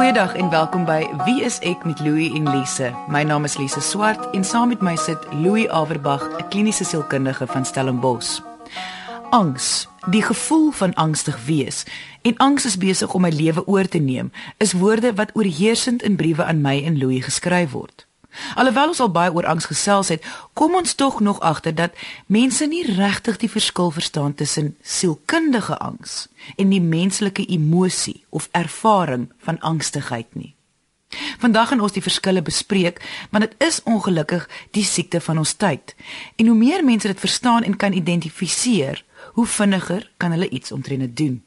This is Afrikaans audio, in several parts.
Goeiedag en welkom by Wie is ek met Louie en Lise. My naam is Lise Swart en saam met my sit Louie Averbag, 'n kliniese sielkundige van Stellenbosch. Angs, die gevoel van angstig wees en angs is besig om my lewe oor te neem, is woorde wat oorheersend in briewe aan my en Louie geskryf word. Alhoewel ons al baie oor angs gesels het, kom ons tog nog agter dat mense nie regtig die verskil verstaan tussen sielkundige angs en die menslike emosie of ervaring van angstigheid nie. Vandag gaan ons die verskille bespreek, want dit is ongelukkig die siekte van ons tyd. En hoe meer mense dit verstaan en kan identifiseer, hoe vinniger kan hulle iets omtrent dit doen.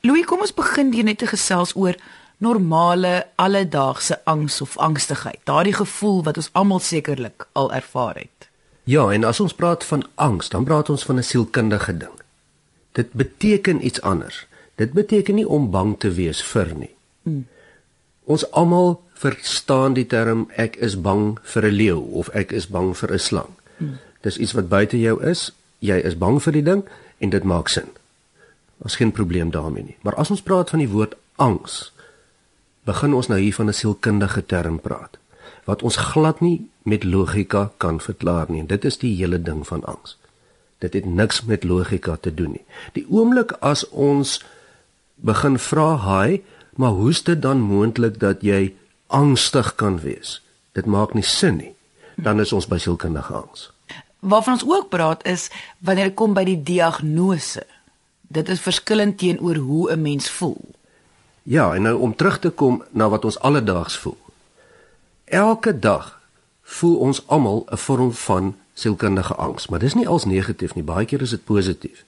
Louis, kom ons begin hier net te gesels oor normale alledaagse angs of angstigheid, daardie gevoel wat ons almal sekerlik al ervaar het. Ja, en as ons praat van angs, dan praat ons van 'n sielkundige ding. Dit beteken iets anders. Dit beteken nie om bang te wees vir nie. Hmm. Ons almal verstaan die term ek is bang vir 'n leeu of ek is bang vir 'n slang. Hmm. Dis iets wat buite jou is. Jy is bang vir die ding en dit maak sin. Daar's geen probleem daarmee nie. Maar as ons praat van die woord angs, begin ons nou hier van 'n sielkundige term praat wat ons glad nie met logika kan verklaar nie. Dit is die hele ding van angs. Dit het niks met logika te doen nie. Die oomblik as ons begin vra, "Haai, maar hoe's dit dan moontlik dat jy angstig kan wees?" Dit maak nie sin nie. Dan is ons by sielkundige angs. Waarvan ons ook praat is wanneer dit kom by die diagnose. Dit is verskillend teenoor hoe 'n mens voel. Ja, en nou om terug te kom na wat ons alledaags voel. Elke dag voel ons almal 'n vorm van sielkundige angs, maar dis nie als negatief nie, baie keer is dit positief.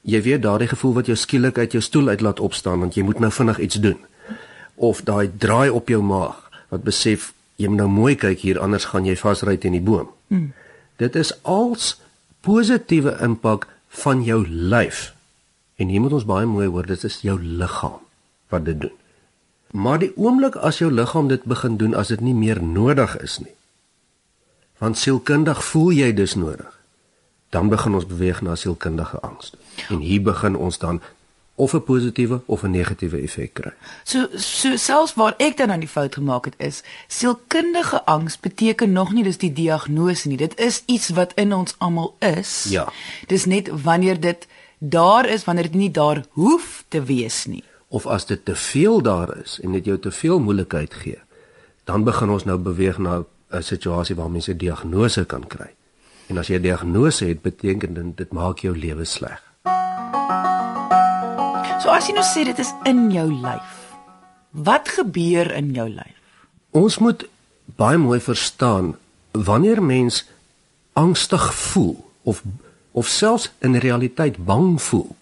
Jy weet daardie gevoel wat jou skielik uit jou stoel uit laat opstaan want jy moet nou vinnig iets doen. Of daai draai op jou maag wat besef jy moet nou mooi kyk hier anders gaan jy vasry teen die boom. Mm. Dit is als positiewe impak van jou lyf. En hier moet ons baie mooi hoor, dit is jou liggaam wat dit doen. Maar die oomblik as jou liggaam dit begin doen as dit nie meer nodig is nie. Want sielkundig voel jy dus nodig. Dan begin ons beweeg na sielkundige angs. En hier begin ons dan of 'n positiewe of 'n negatiewe effek kry. So so selfs waar ek dan aan die fout gemaak het is, sielkundige angs beteken nog nie dis die diagnose nie. Dit is iets wat in ons almal is. Ja. Dis net wanneer dit daar is, wanneer dit nie daar hoef te wees nie of as dit te veel daar is en dit jou te veel moeilikheid gee, dan begin ons nou beweeg na 'n situasie waar mense diagnose kan kry. En as jy 'n diagnose het, beteken dit dit maak jou lewe sleg. So as jy nou sê dit is in jou lyf. Wat gebeur in jou lyf? Ons moet baie mooi verstaan wanneer mens angstig voel of of selfs in realiteit bang voel,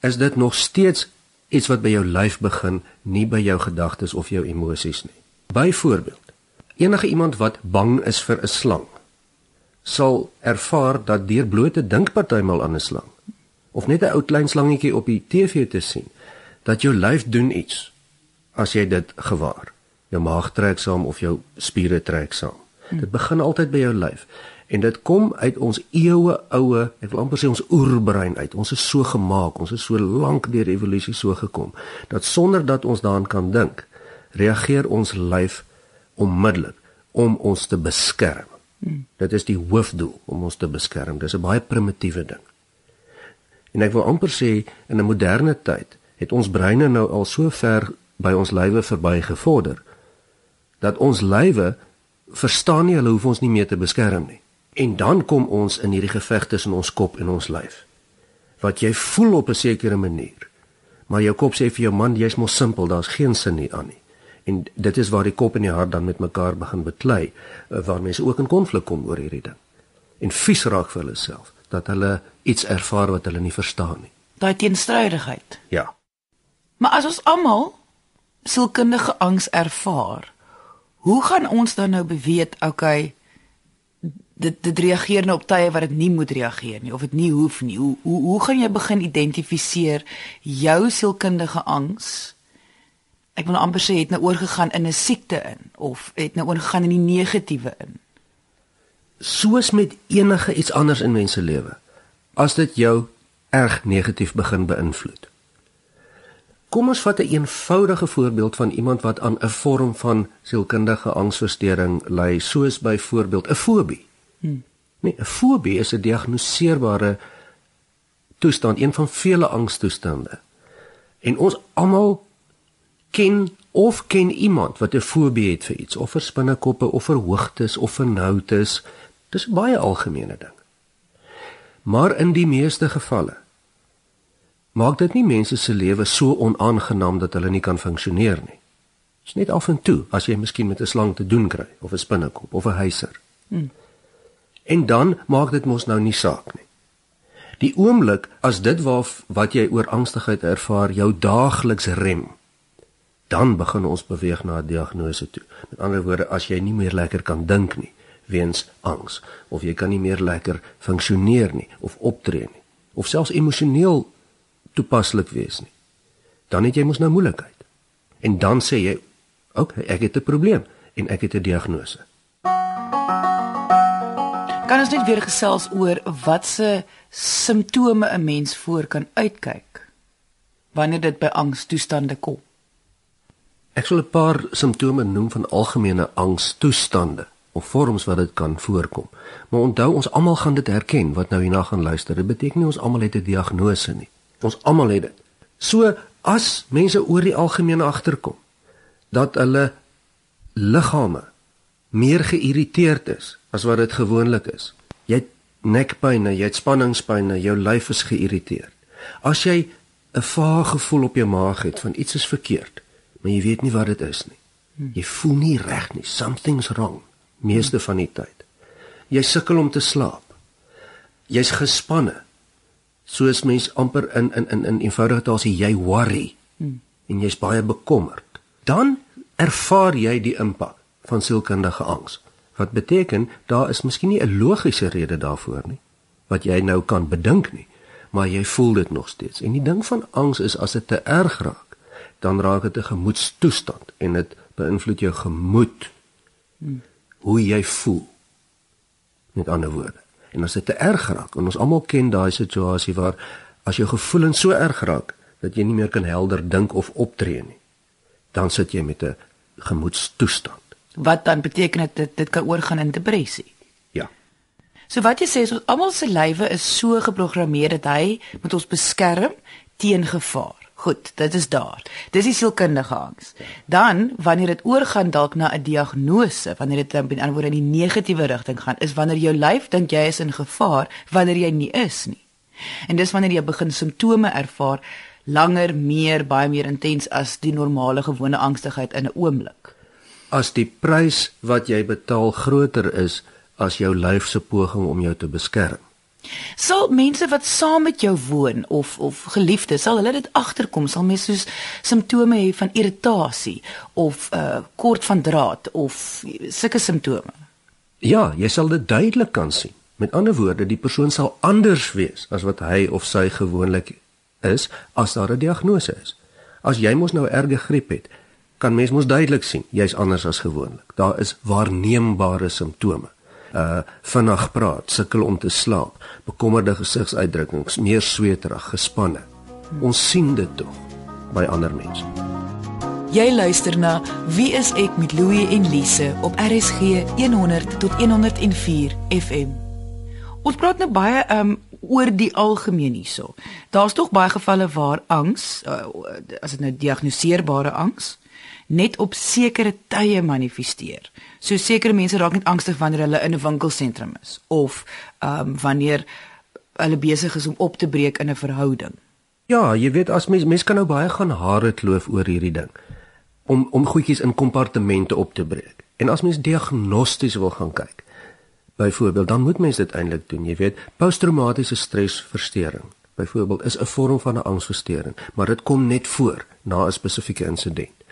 is dit nog steeds iets wat by jou lyf begin, nie by jou gedagtes of jou emosies nie. Byvoorbeeld, enige iemand wat bang is vir 'n slang sal ervaar dat deur blote dink partymal aan 'n slang of net 'n ou klein slangetjie op die TV te sien, dat jou lyf doen iets as jy dit gewaar. Jou maag trek saam of jou spiere trek saam. Dit begin altyd by jou lyf en dit kom uit ons eeue oue ek wil amper sê ons oerbrein uit. Ons is so gemaak ons is so lank deur evolusie so gekom dat sonder dat ons daaraan kan dink reageer ons lyf onmiddellik om ons te beskerm. Hmm. dit is die hoofdoel om ons te beskerm. Dis 'n baie primitiewe ding. En ek wil amper sê in 'n moderne tyd het ons breine nou al so ver by ons lywe verby gevorder dat ons lywe verstaan nie hulle hoef ons nie meer te beskerm nie En dan kom ons in hierdie geveg tussen ons kop en ons lyf. Wat jy voel op 'n sekere manier. Maar jou kop sê vir jou man, jy's mos simpel, daar's geen sin nie aan nie. En dit is waar die kop en die hart dan met mekaar begin beklei, eh, waar mense ook in konflik kom oor hierdie ding. En vies raak vir hulle self dat hulle iets ervaar wat hulle nie verstaan nie. Daai teenstrydigheid. Ja. Maar as ons almal sielkundige angs ervaar, hoe gaan ons dan nou beweet, okay, dit dit reageer nou op tye wat dit nie moet reageer nie of dit nie hoef nie. Hoe hoe hoe gaan jy begin identifiseer jou sielkundige angs? Ek wil nou amper sê het nou oorgegaan in 'n siekte in of het nou oorgegaan in die negatiewe in. Soos met enige iets anders in mense lewe. As dit jou erg negatief begin beïnvloed. kom ons vat 'n een eenvoudige voorbeeld van iemand wat aan 'n vorm van sielkundige angsversteuring ly, soos byvoorbeeld 'n fobie. Hmm. Nee, 'n fobie is 'n diagnoseerbare toestand, een van vele angstoestande. En ons almal ken of ken iemand wat 'n fobie het vir iets, of vir spinnekoppe of vir hoogtes of vir noutes. Dis 'n baie algemene ding. Maar in die meeste gevalle maak dit nie mense se lewe so onaangenaam dat hulle nie kan funksioneer nie. Dit is net af en toe as jy miskien met 'n slang te doen kry of 'n spinnekop of 'n huiser. Hmm. En dan maak dit mos nou nie saak nie. Die oomblik as dit wat wat jy oor angstigheid ervaar jou daagliks rem, dan begin ons beweeg na 'n diagnose toe. Met ander woorde, as jy nie meer lekker kan dink nie weens angs of jy kan nie meer lekker funksioneer nie of optree nie of selfs emosioneel toepaslik wees nie. Dan het jy mos nou moeilikheid. En dan sê jy, "Oké, okay, ek het 'n probleem en ek het 'n diagnose." Kan ons net weer gesels oor watse simptome 'n mens voor kan uitkyk wanneer dit by angstoestande kom? Ek sal 'n paar simptome noem van algemene angstoestande of vorms wat dit kan voorkom. Maar onthou ons almal gaan dit herken wat nou hierna gaan luister. Dit beteken nie ons almal het 'n diagnose nie. Ons almal het dit. So as mense oor die algemeen agterkom dat hulle liggame meer geïrriteerd is as wat dit gewoonlik is. Jy het nekpyn, jy het spanningspyn, jou lyf is geïrriteerd. As jy 'n vaag gevoel op jou maag het van iets is verkeerd, maar jy weet nie wat dit is nie. Jy voel nie reg nie. Something's wrong meeste van die tyd. Jy sukkel om te slaap. Jy's gespanne soos mens amper in in in in eenvoudige taal sê jy worry hmm. en jy's baie bekommerd dan ervaar jy die impak van sielkundige angs wat beteken daar is miskien nie 'n logiese rede daarvoor nie wat jy nou kan bedink nie maar jy voel dit nog steeds en die ding van angs is as dit te erg raak dan raak dit 'n gemoedstoestand en dit beïnvloed jou gemoed hmm. hoe jy voel met ander woorde En as dit te erg raak, en ons almal ken daai situasie waar as jou gevoelens so erg raak dat jy nie meer kan helder dink of optree nie, dan sit jy met 'n gemoedstoestand. Wat dan beteken dit dit kan oorgaan in depressie? Ja. So wat jy sê is ons almal se lywe is so geprogrammeer dat hy moet ons beskerm teen gevaar. Goed, dit is daar. Dis die sielkundige angs. Dan wanneer dit oorgaan dalk na 'n diagnose, wanneer dit dan aan word in die negatiewe rigting gaan, is wanneer jou lyf dink jy is in gevaar wanneer jy nie is nie. En dis wanneer jy begin simptome ervaar langer, meer, baie meer intens as die normale gewone angstigheid in 'n oomblik. As die prys wat jy betaal groter is as jou lyf se poging om jou te beskerm. Sal mense wat saam met jou woon of of geliefdes, sal hulle dit agterkom, sal mense soos simptome hê van irritasie of uh kort van draad of sulke simptome? Ja, jy sal dit duidelik kan sien. Met ander woorde, die persoon sal anders wees as wat hy of sy gewoonlik is as daar 'n diagnose is. As jy mos nou erge griep het, kan mens mos duidelik sien jy's anders as gewoonlik. Daar is waarneembare simptome uh vinnig praat, sukkel om te slaap, bekommerde gesigsuitdrukkings, meer sweterig, gespanne. Ons sien dit tog by ander mense. Jy luister na Wie is ek met Louie en Lise op RSG 100 tot 104 FM. Ons praat nou baie um oor die algemeen hierso. Daar's tog baie gevalle waar angs, uh, as dit nou diagnoseerbare angs, net op sekere tye manifesteer. So sekere mense raak net angstig wanneer hulle in 'n winkelsentrum is of ehm um, wanneer hulle besig is om op te breek in 'n verhouding. Ja, jy weet as mens mens kan nou baie gaan hare kloof oor hierdie ding om om goedjies in kompartemente op te breek. En as mens diagnosties wil gaan kyk, byvoorbeeld, dan moet mens dit eintlik doen. Jy weet, posttraumatiese stresversteuring byvoorbeeld is 'n vorm van 'n angsversteuring, maar dit kom net voor na 'n spesifieke insident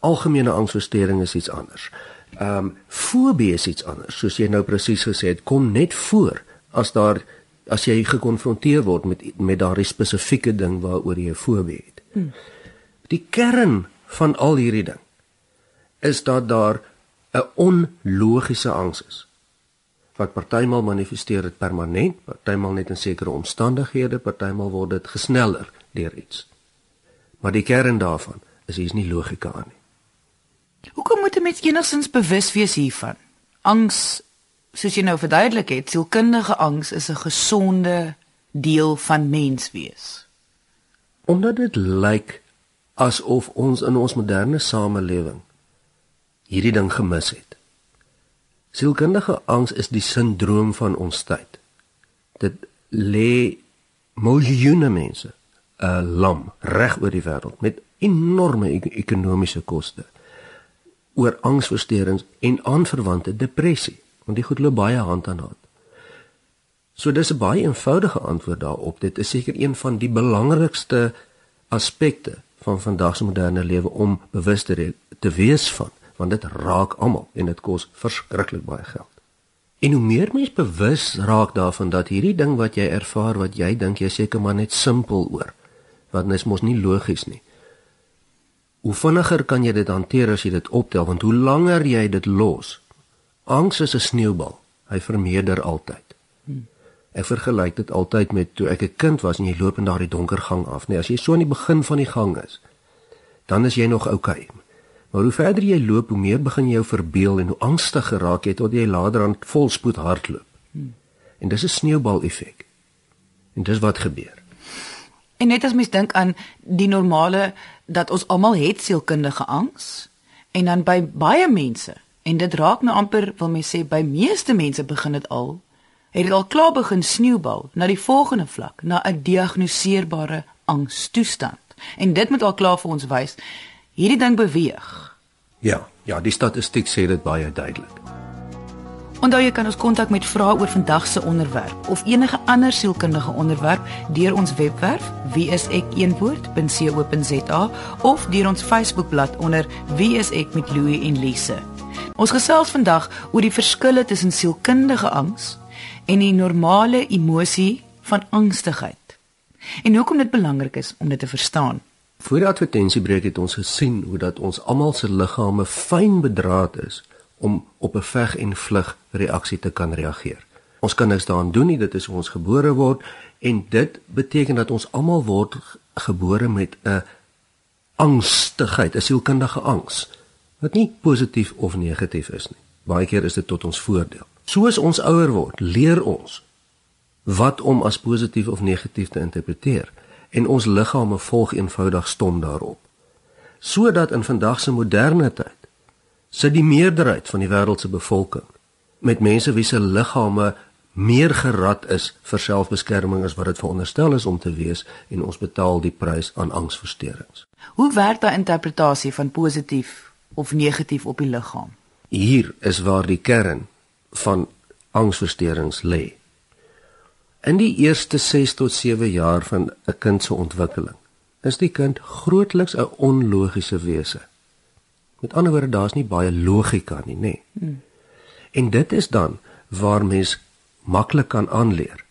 algemene angsversteuring is iets anders. Ehm um, fobie is iets anders. Soos jy nou presies gesê het, kom net voor as daar as jy gekonfronteer word met met daardie spesifieke ding waaroor jy fobie het. Hmm. Die kern van al hierdie ding is dat daar 'n onlogiese angs is wat partymal manifesteer dit permanent, partymal net in sekere omstandighede, partymal word dit gesneller deur iets. Maar die kern daarvan is hier is nie logika aan nie. Hoekom moet 'n mens enigstens bewus wees hiervan? Angs, soos jy nou verduidelik het, sielkundige angs is 'n gesonde deel van menswees. Omdat dit lyk asof ons in ons moderne samelewing hierdie ding gemis het. Sielkundige angs is die sindroom van ons tyd. Dit lê miljoene mense 'n lam reg oor die wêreld met enorme ek ekonomiese koste oor angsversteurings en aanverwante depressie want die goed loop baie hand aan hand. So dis 'n baie eenvoudige antwoord daarop. Dit is seker een van die belangrikste aspekte van vandag se moderne lewe om bewus te, te wees van, want dit raak almal en dit kos verskriklik baie geld. En hoe meer mens bewus raak daarvan dat hierdie ding wat jy ervaar wat jy dink jy seker maar net simpel oor, want dit is mos nie logies nie. Hoe vinniger kan jy dit hanteer as jy dit optel want hoe langer jy dit los. Angs is 'n sneeubal. Hy vermeerder altyd. Ek vergelyk dit altyd met toe ek 'n kind was en jy loop in daardie donker gang af, nee, as jy so aan die begin van die gang is, dan is jy nog oukei. Okay. Maar hoe verder jy loop, hoe meer begin jy jou verbeel en hoe angstiger raak jy tot jy later aan volspoed hardloop. Hmm. En dis 'n sneeubal effek. En dis wat gebeur. En net as mens dink aan die normale dat ons almal het sielkundige angs en dan by baie mense en dit raak nou amper wil mens sê by meeste mense begin dit al het dit al klaar begin sneeubal na die volgende vlak na 'n diagnoseerbare angstoestand en dit moet al klaar vir ons wys hierdie ding beweeg. Ja ja die statistiek sê dit baie duidelik Onthou jy kan ons kontak met vrae oor vandag se onderwerp of enige ander sielkundige onderwerp deur ons webwerf wieisek1woord.co.za of deur ons Facebookblad onder wieisek met Louie en Lise. Ons gesels vandag oor die verskille tussen sielkundige angs en die normale emosie van angstigheid. En hoekom dit belangrik is om dit te verstaan. Voor die advertensiebreek het ons gesien hoe dat ons almal se liggame fyn bedraad is om op 'n veg en vlug reaksie te kan reageer. Ons kan niks daaraan doen nie, dit is hoe ons gebore word en dit beteken dat ons almal word gebore met 'n angstigheid, 'n sielkundige angs wat nie positief of negatief is nie. Baie keer is dit tot ons voordeel. Soos ons ouer word, leer ons wat om as positief of negatief te interpreteer en ons liggame volg eenvoudig stom daarop. Sodat in vandag se moderne tyd sit die meerderheid van die wêreld se bevolking met mense wie se liggame meer gerad is vir selfbeskerming as wat dit veronderstel is om te wees en ons betaal die prys aan angsversteurings. Hoe werk daai interpretasie van positief of negatief op die liggaam? Hier is waar die kern van angsversteurings lê. In die eerste 6 tot 7 jaar van 'n kind se ontwikkeling is die kind grootliks 'n onlogiese wese. Met ander woorde, daar's nie baie logika nie, nê. Nee. Hmm. En dit is dan waar mens maklik kan aanleer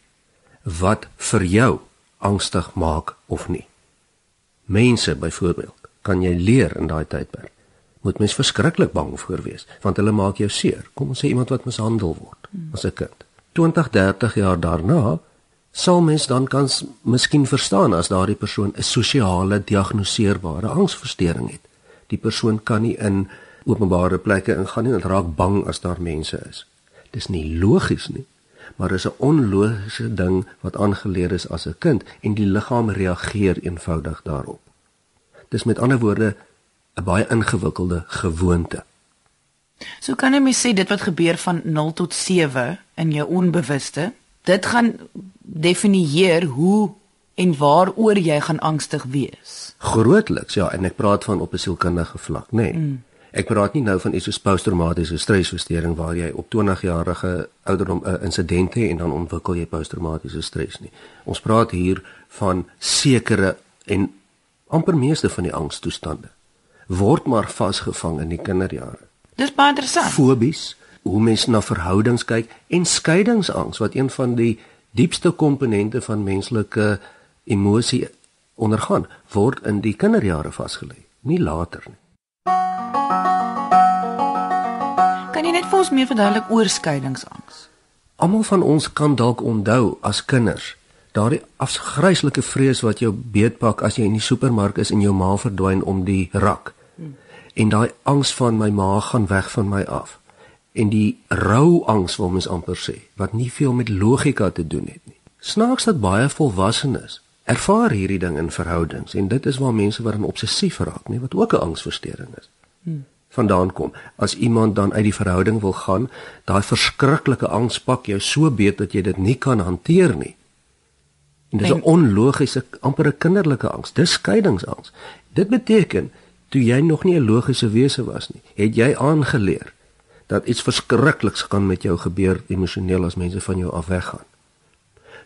wat vir jou angstig maak of nie. Mense byvoorbeeld, kan jy leer in daai tydperk. Moet mens verskriklik bang voor wees, want hulle maak jou seer. Kom ons sê iemand wat mishandel word hmm. as 'n kind. 20, 30 jaar daarna sal mens dan kan miskien verstaan as daardie persoon 'n sosiale diagnoseerbare angsversteuring het die persoon kan nie in openbare plekke ingaan nie en raak bang as daar mense is. Dis nie logies nie, maar is 'n onlogiese ding wat aangeleer is as 'n kind en die liggaam reageer eenvoudig daarop. Dis met ander woorde 'n baie ingewikkelde gewoonte. So kan jy my sê dit wat gebeur van 0 tot 7 in jou onbewuste, dit gaan definieer hoe en waaroor jy gaan angstig wees. Grootliks, ja, en ek praat van op 'n sielkundige vlak, nê. Nee. Mm. Ek praat nie nou van iets soos posttraumatiese stresversteuring waar jy op 20 jarige ouderdom 'n uh, insident het en dan ontwikkel jy posttraumatiese stres nie. Ons praat hier van sekere en amper meeste van die angstoestande word maar vasgevang in die kinderjare. Dis baie interessant. Fobies, hoe mense na verhoudings kyk en skeidingsangs wat een van die diepste komponente van menslike emosie ondergaan word in die kinderjare vasgelê, nie later nie. Kan jy net vir ons meer verduidelik oor skeiingsangs? Almal van ons kan dalk onthou as kinders daardie afgryslike vrees wat jou beetpak as jy in die supermark is en jou ma verdwyn om die rak. Hmm. En daai angs van my ma gaan weg van my af. En die rou angs wil mens amper sê, wat nie veel met logika te doen het nie. Snaaks dat baie volwassenes ervaar hierdie ding in verhoudings en dit is waar mense wat dan obsessief raak, nie wat ook 'n angsversteuring is. Hmm vandaan kom. As iemand dan uit die verhouding wil gaan, daai verskriklike angs pak jou so beet dat jy dit nie kan hanteer nie. En dis 'n onlogiese, amper 'n kinderlike angs. Dis skeidingsangs. Dit beteken toe jy nog nie 'n logiese wese was nie, het jy aangeleer dat iets verskrikliks kan met jou gebeur emosioneel as mense van jou af weggaan.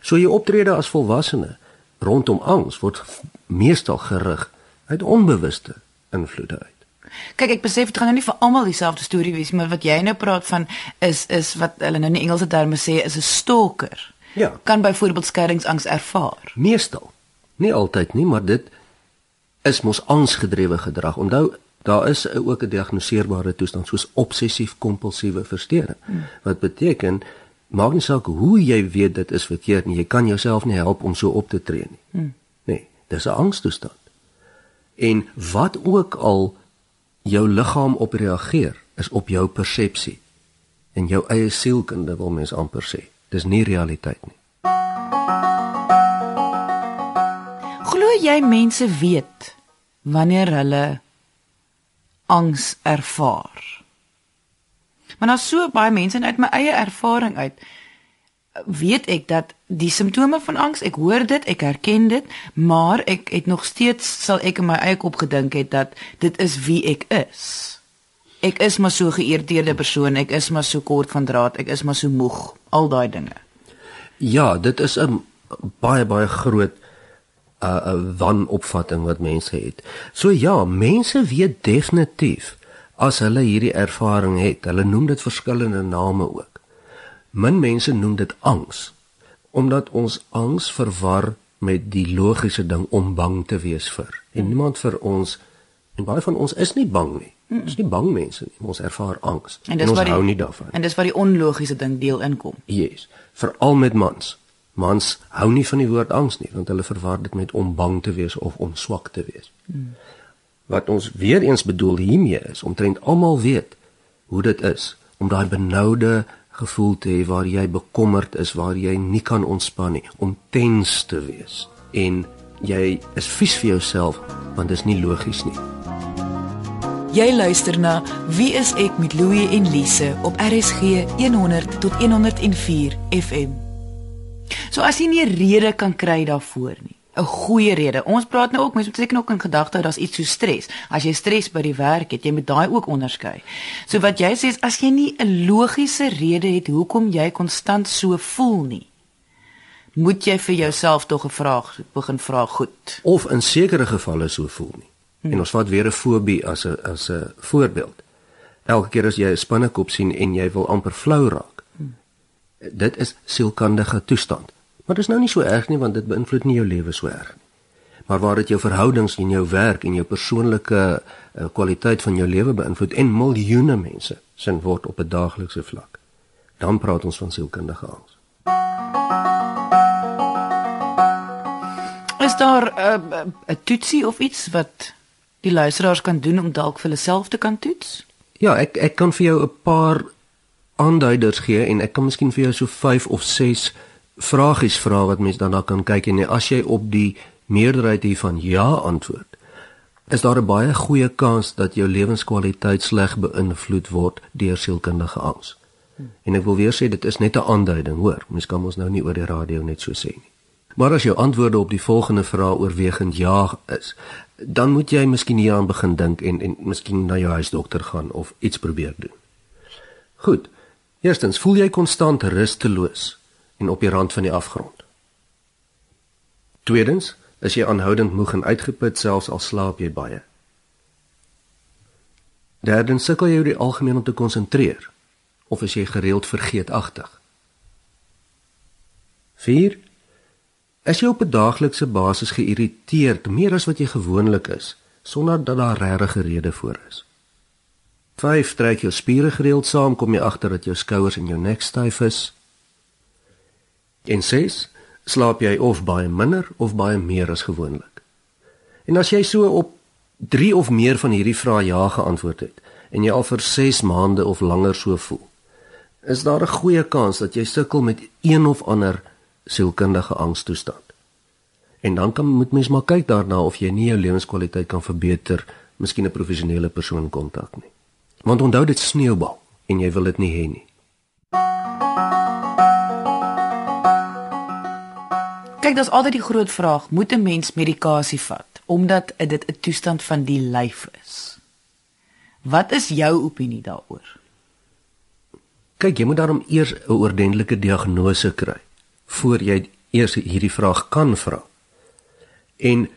So jou optrede as volwassene rondom angs word meestal gerig uit onbewuste invloede uit. Kyk, ek besef dit gaan nou nie vir almal dieselfde storie wees, maar wat jy nou praat van is is wat hulle nou in Engelse terme sê is 'n stalker. Ja. Kan byvoorbeeld skeiingsangs ervaar. Meestal. Nie altyd nie, maar dit is mos angsgedrewe gedrag. Onthou, daar is ook 'n diagnoseerbare toestand soos obsessief-kompulsiewe verstoring. Hmm. Wat beteken maak nie saak hoe jy weet dit is verkeerd nie, jy kan jouself nie help om so op te tree nie. Hmm. Nee, dis 'n angstoestand. En wat ook al jou liggaam op reageer is op jou persepsie en jou eie sielkunde wil mens amper sê dis nie realiteit nie glo jy mense weet wanneer hulle angs ervaar maar daar's so baie mense en uit my eie ervaring uit weet ek dat die simptome van angs, ek hoor dit, ek herken dit, maar ek het nog steeds sal ek in my eie kop gedink het dat dit is wie ek is. Ek is maar so geïrriteerde persoon, ek is maar so kort van draad, ek is maar so moeg, al daai dinge. Ja, dit is 'n baie baie groot 'n uh, 'n wanopvatting wat mense het. So ja, mense weet definitief as hulle hierdie ervaring het. Hulle noem dit verskillende name ook. Min mense noem dit angs omdat ons angs verwar met die logiese ding om bang te wees vir. En niemand vir ons en baie van ons is nie bang nie. Ons is nie bang mense nie. Ons ervaar angs. En, en ons die, hou nie daarvan. En dis waar die onlogiese ding deel inkom. Yes. Veral met mans. Mans hou nie van die woord angs nie want hulle verwar dit met om bang te wees of om swak te wees. Hmm. Wat ons weer eens bedoel hiermee is omtrent almal weet hoe dit is om daai benoude gevoel te hê waar jy bekommerd is, waar jy nie kan ontspan nie, om tens te wees en jy is vies vir jouself want dit is nie logies nie. Jy luister na Wie is ek met Louie en Lise op RSG 100 tot 104 FM. So as jy nie 'n rede kan kry daarvoor nie, 'n goeie rede. Ons praat nou ook mense moet seker ook in gedagte hou daar's iets so stres. As jy stres by die werk het, jy moet daai ook onderskei. So wat jy sê is as jy nie 'n logiese rede het hoekom jy konstant so voel nie, moet jy vir jouself tog 'n vraag begin vra goed. Of in sekere gevalle so voel nie. Hmm. En ons vat weer 'n fobie as 'n as 'n voorbeeld. Elke keer as jy 'n spinnekop sien en jy wil amper flou raak. Hmm. Dit is sielkundige toestand. Maar dit is nou nie so erg nie want dit beïnvloed nie jou lewe so erg nie. Maar waar dit jou verhoudings en jou werk en jou persoonlike uh, kwaliteit van jou lewe beïnvloed en miljoene mense sin word op 'n daaglikse vlak. Dan praat ons van sielkundige angs. Is daar 'n uh, eh, 'n eh, toetsie of iets wat die luisteraars kan doen om dalk vir hulle self te kan toets? Ja, ek ek kan vir jou 'n paar aanduiders gee en ek kan miskien vir jou so 5 of 6 vragies vra wat mens dan na kan kyk en as jy op die meerderheid hiervan ja antwoord is daar 'n baie goeie kans dat jou lewenskwaliteit sleg beïnvloed word deur sielkundige angs. En ek wil weer sê dit is net 'n aanduiding, hoor. Mens kan ons nou nie oor die radio net so sê nie. Maar as jou antwoorde op die volgende vraag oorwegend ja is, dan moet jy miskien hieraan begin dink en en miskien na jou huisdokter gaan of iets probeer doen. Goed. Eerstens, voel jy konstant rusteloos? En op die rand van die afgrond. Tweedens, is jy aanhoudend moeg en uitgeput selfs al slaap jy baie. Derdens, sukkel jy die algemeen om te konsentreer of is jy gereeld vergeetachtig? 4. Is jy op 'n daaglikse basis geïrriteerd meer as wat jy gewoonlik is sonder dat daar regte rede vir is? 5. Trek jou spiere gereeld saam, kom jy agter dat jou skouers en jou nek styf is? En 6. slaap jy of baie minder of baie meer as gewoonlik. En as jy so op 3 of meer van hierdie vrae ja geantwoord het en jy al vir 6 maande of langer so voel, is daar 'n goeie kans dat jy sukkel met een of ander sielkundige angstoestand. En dan kan moet mens maar kyk daarna of jy nie jou lewenskwaliteit kan verbeter, miskien 'n professionele persoon kontak nie. Want onthou dit sneeubal en jy wil dit nie hê nie. Kyk, daar's altyd die groot vraag, moet 'n mens medikasie vat omdat dit 'n toestand van die lyf is? Wat is jou opinie daaroor? Kyk, jy moet daarom eers 'n oordentlike diagnose kry voor jy eers hierdie vraag kan vra. En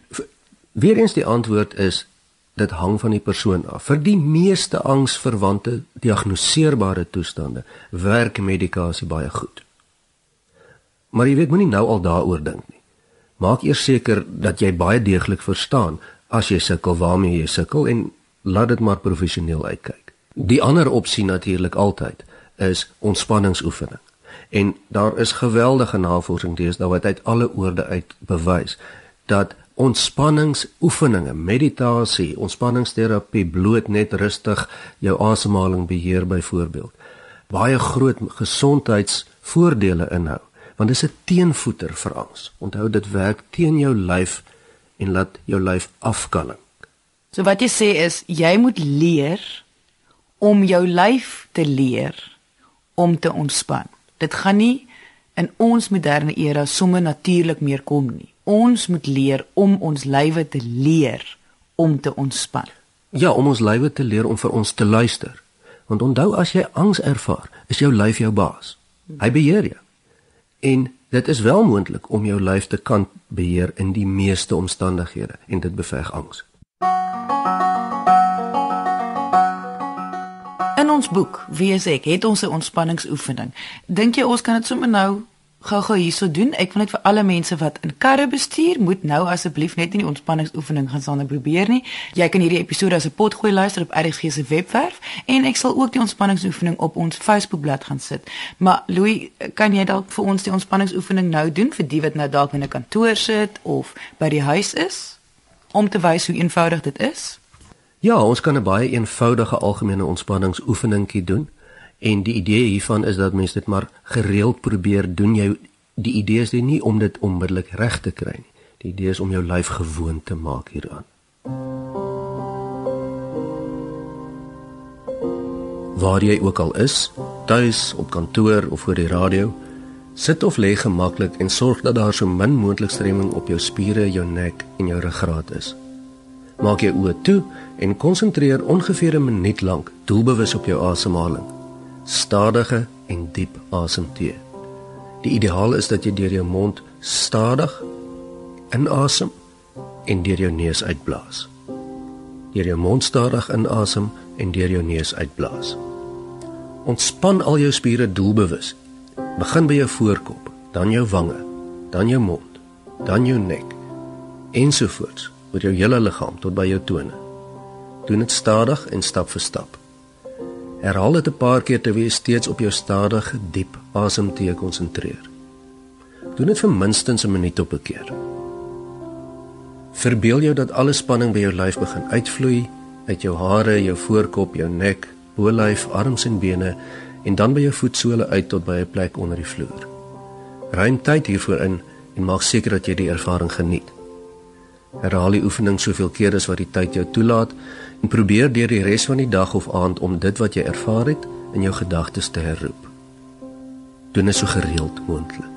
weer eens die antwoord is dit hang van die persoon af. Vir die meeste angsverwante diagnoseerbare toestande werk medikasie baie goed. Maar jy weet moenie nou al daaroor dink nie. Maak eers seker dat jy baie deeglik verstaan as jy sukkel waarmee jy sukkel en laat dit maar professioneel uitkyk. Die ander opsie natuurlik altyd is ontspanningsoefening. En daar is geweldige navorsing deesdae wat uit alle oorde uit bewys dat ontspanningsoefeninge, meditasie, ontspanningsterapie, bloot net rustig jou asemhaling beheer byvoorbeeld, baie groot gesondheidsvoordele inhou, want dit is 'n teenvoeter vir angs. Onthou dit werk teen jou lyf en laat jou lyf afkalling. So wat jy sê is jy moet leer om jou lyf te leer om te ontspan. Dit gaan nie in ons moderne era sommer natuurlik meer kom nie. Ons moet leer om ons lywe te leer om te ontspan. Ja, om ons lywe te leer om vir ons te luister. Want onthou as jy angs ervaar, is jou lyf jou baas. Hy beheer jou. En dit is wel moontlik om jou lyf te kan beheer in die meeste omstandighede en dit beveg angs. In ons boek, wie is ek, het ons 'n ontspanningsoefening. Dink jy ons kan dit sommer nou gou-gou hierso doen? Ek wil net vir alle mense wat in karre bestuur, moet nou asseblief net nie die ontspanningsoefening gaan sonder probeer nie. Jy kan hierdie episode as 'n potgooi luister op RGG se webwerf en ek sal ook die ontspanningsoefening op ons Facebookblad gaan sit. Maar Louis, kan jy dalk vir ons die ontspanningsoefening nou doen vir die wat nou dalk in 'n kantoor sit of by die huis is om te wys hoe eenvoudig dit is? Ja, ons kan 'n baie eenvoudige algemene ontspanningsoefeningkie doen. En die idee hiervan is dat mense dit maar gereeld probeer doen. Jou die idee is nie om dit onmiddellik reg te kry nie. Die idee is om jou lyf gewoond te maak hieraan. Waar jy ook al is, tuis, op kantoor of voor die radio, sit of lê gemaklik en sorg dat daar so min moontlik stremming op jou spiere, jou nek en jou ruggraat is. Maak jou oë toe en konsentreer ongeveer 'n minuut lank doelbewus op jou asemhaling. Stadige en diep asemteë. Die ideaal is dat jy deur jou mond stadig inasem en deur jou neus uitblaas. Deur jou mond stadig inasem en deur jou neus uitblaas. Ontspan al jou spiere doelbewus. Begin by jou voorkop, dan jou wange, dan jou mond, dan jou nek ensovoorts oor jou hele liggaam tot by jou tone. Doen dit stadig en stap vir stap. Herhaal dit 'n paar keer terwyl jy steeds op jou stadige, diep asemteë konsentreer. Doen dit vir minstens 'n minuut op 'n keer. Verbeel jou dat alle spanning by jou lyf begin uitvloei uit jou hare, jou voorkop, jou nek, bolyf, arms en bene en dan by jou voetsole uit tot by 'n plek onder die vloer. Ruim tyd hiervoor in en maak seker dat jy die ervaring geniet. Herhaal die oefening soveel keer as wat die tyd jou toelaat probeer deur die res van die dag of aand om dit wat jy ervaar het in jou gedagtes te herroep. Doen dit so gereeld moontlik.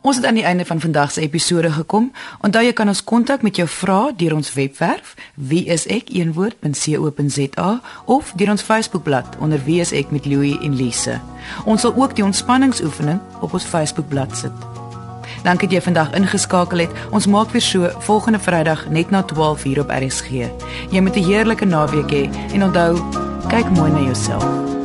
Ons het aan die einde van vandag se episode gekom. Onthou jy kan ons kontak met jou vrae deur ons webwerf wieisek.co.za of deur ons Facebookblad onder wie is ek met Louie en Lise. Ons sal ook die ontspanningsoefening op ons Facebookblad sit. Dankie dat jy vandag ingeskakel het. Ons maak weer so volgende Vrydag net na 12:00 op RSG. Jy moet 'n heerlike naweek hê he, en onthou, kyk mooi na jouself.